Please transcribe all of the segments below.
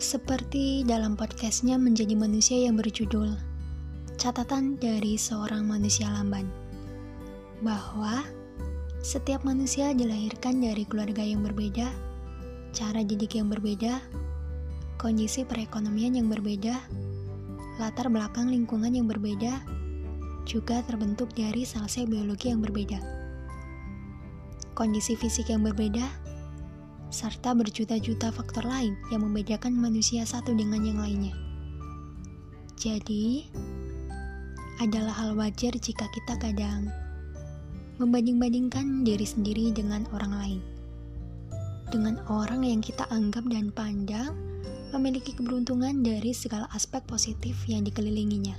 Seperti dalam podcastnya menjadi manusia yang berjudul Catatan dari seorang manusia lamban Bahwa setiap manusia dilahirkan dari keluarga yang berbeda Cara didik yang berbeda Kondisi perekonomian yang berbeda Latar belakang lingkungan yang berbeda Juga terbentuk dari sel-sel biologi yang berbeda. Kondisi fisik yang berbeda serta berjuta-juta faktor lain yang membedakan manusia satu dengan yang lainnya. Jadi, adalah hal wajar jika kita kadang membanding-bandingkan diri sendiri dengan orang lain. Dengan orang yang kita anggap dan pandang memiliki keberuntungan dari segala aspek positif yang dikelilinginya.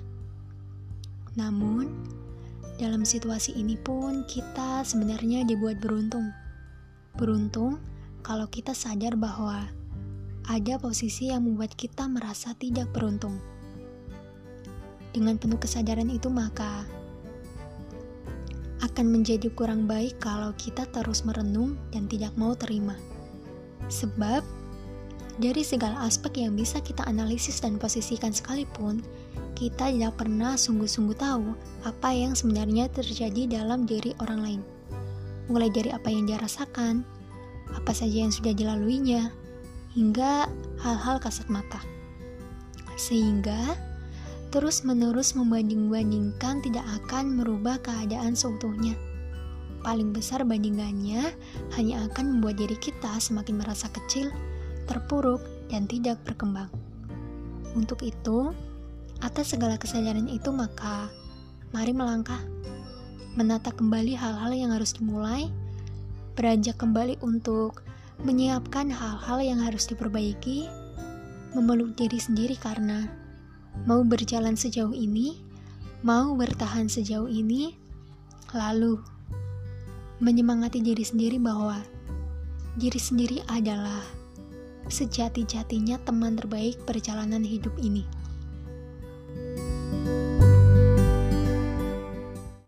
Namun, dalam situasi ini pun kita sebenarnya dibuat beruntung. Beruntung kalau kita sadar bahwa ada posisi yang membuat kita merasa tidak beruntung. Dengan penuh kesadaran itu, maka akan menjadi kurang baik kalau kita terus merenung dan tidak mau terima. Sebab dari segala aspek yang bisa kita analisis dan posisikan sekalipun, kita tidak pernah sungguh-sungguh tahu apa yang sebenarnya terjadi dalam diri orang lain. Mulai dari apa yang dia rasakan, apa saja yang sudah dilaluinya, hingga hal-hal kasat mata. Sehingga terus-menerus membanding-bandingkan tidak akan merubah keadaan seutuhnya. Paling besar bandingannya hanya akan membuat diri kita semakin merasa kecil, terpuruk, dan tidak berkembang. Untuk itu, atas segala kesadaran itu maka mari melangkah, menata kembali hal-hal yang harus dimulai, beranjak kembali untuk menyiapkan hal-hal yang harus diperbaiki, memeluk diri sendiri karena mau berjalan sejauh ini, mau bertahan sejauh ini, lalu menyemangati diri sendiri bahwa diri sendiri adalah sejati-jatinya teman terbaik perjalanan hidup ini.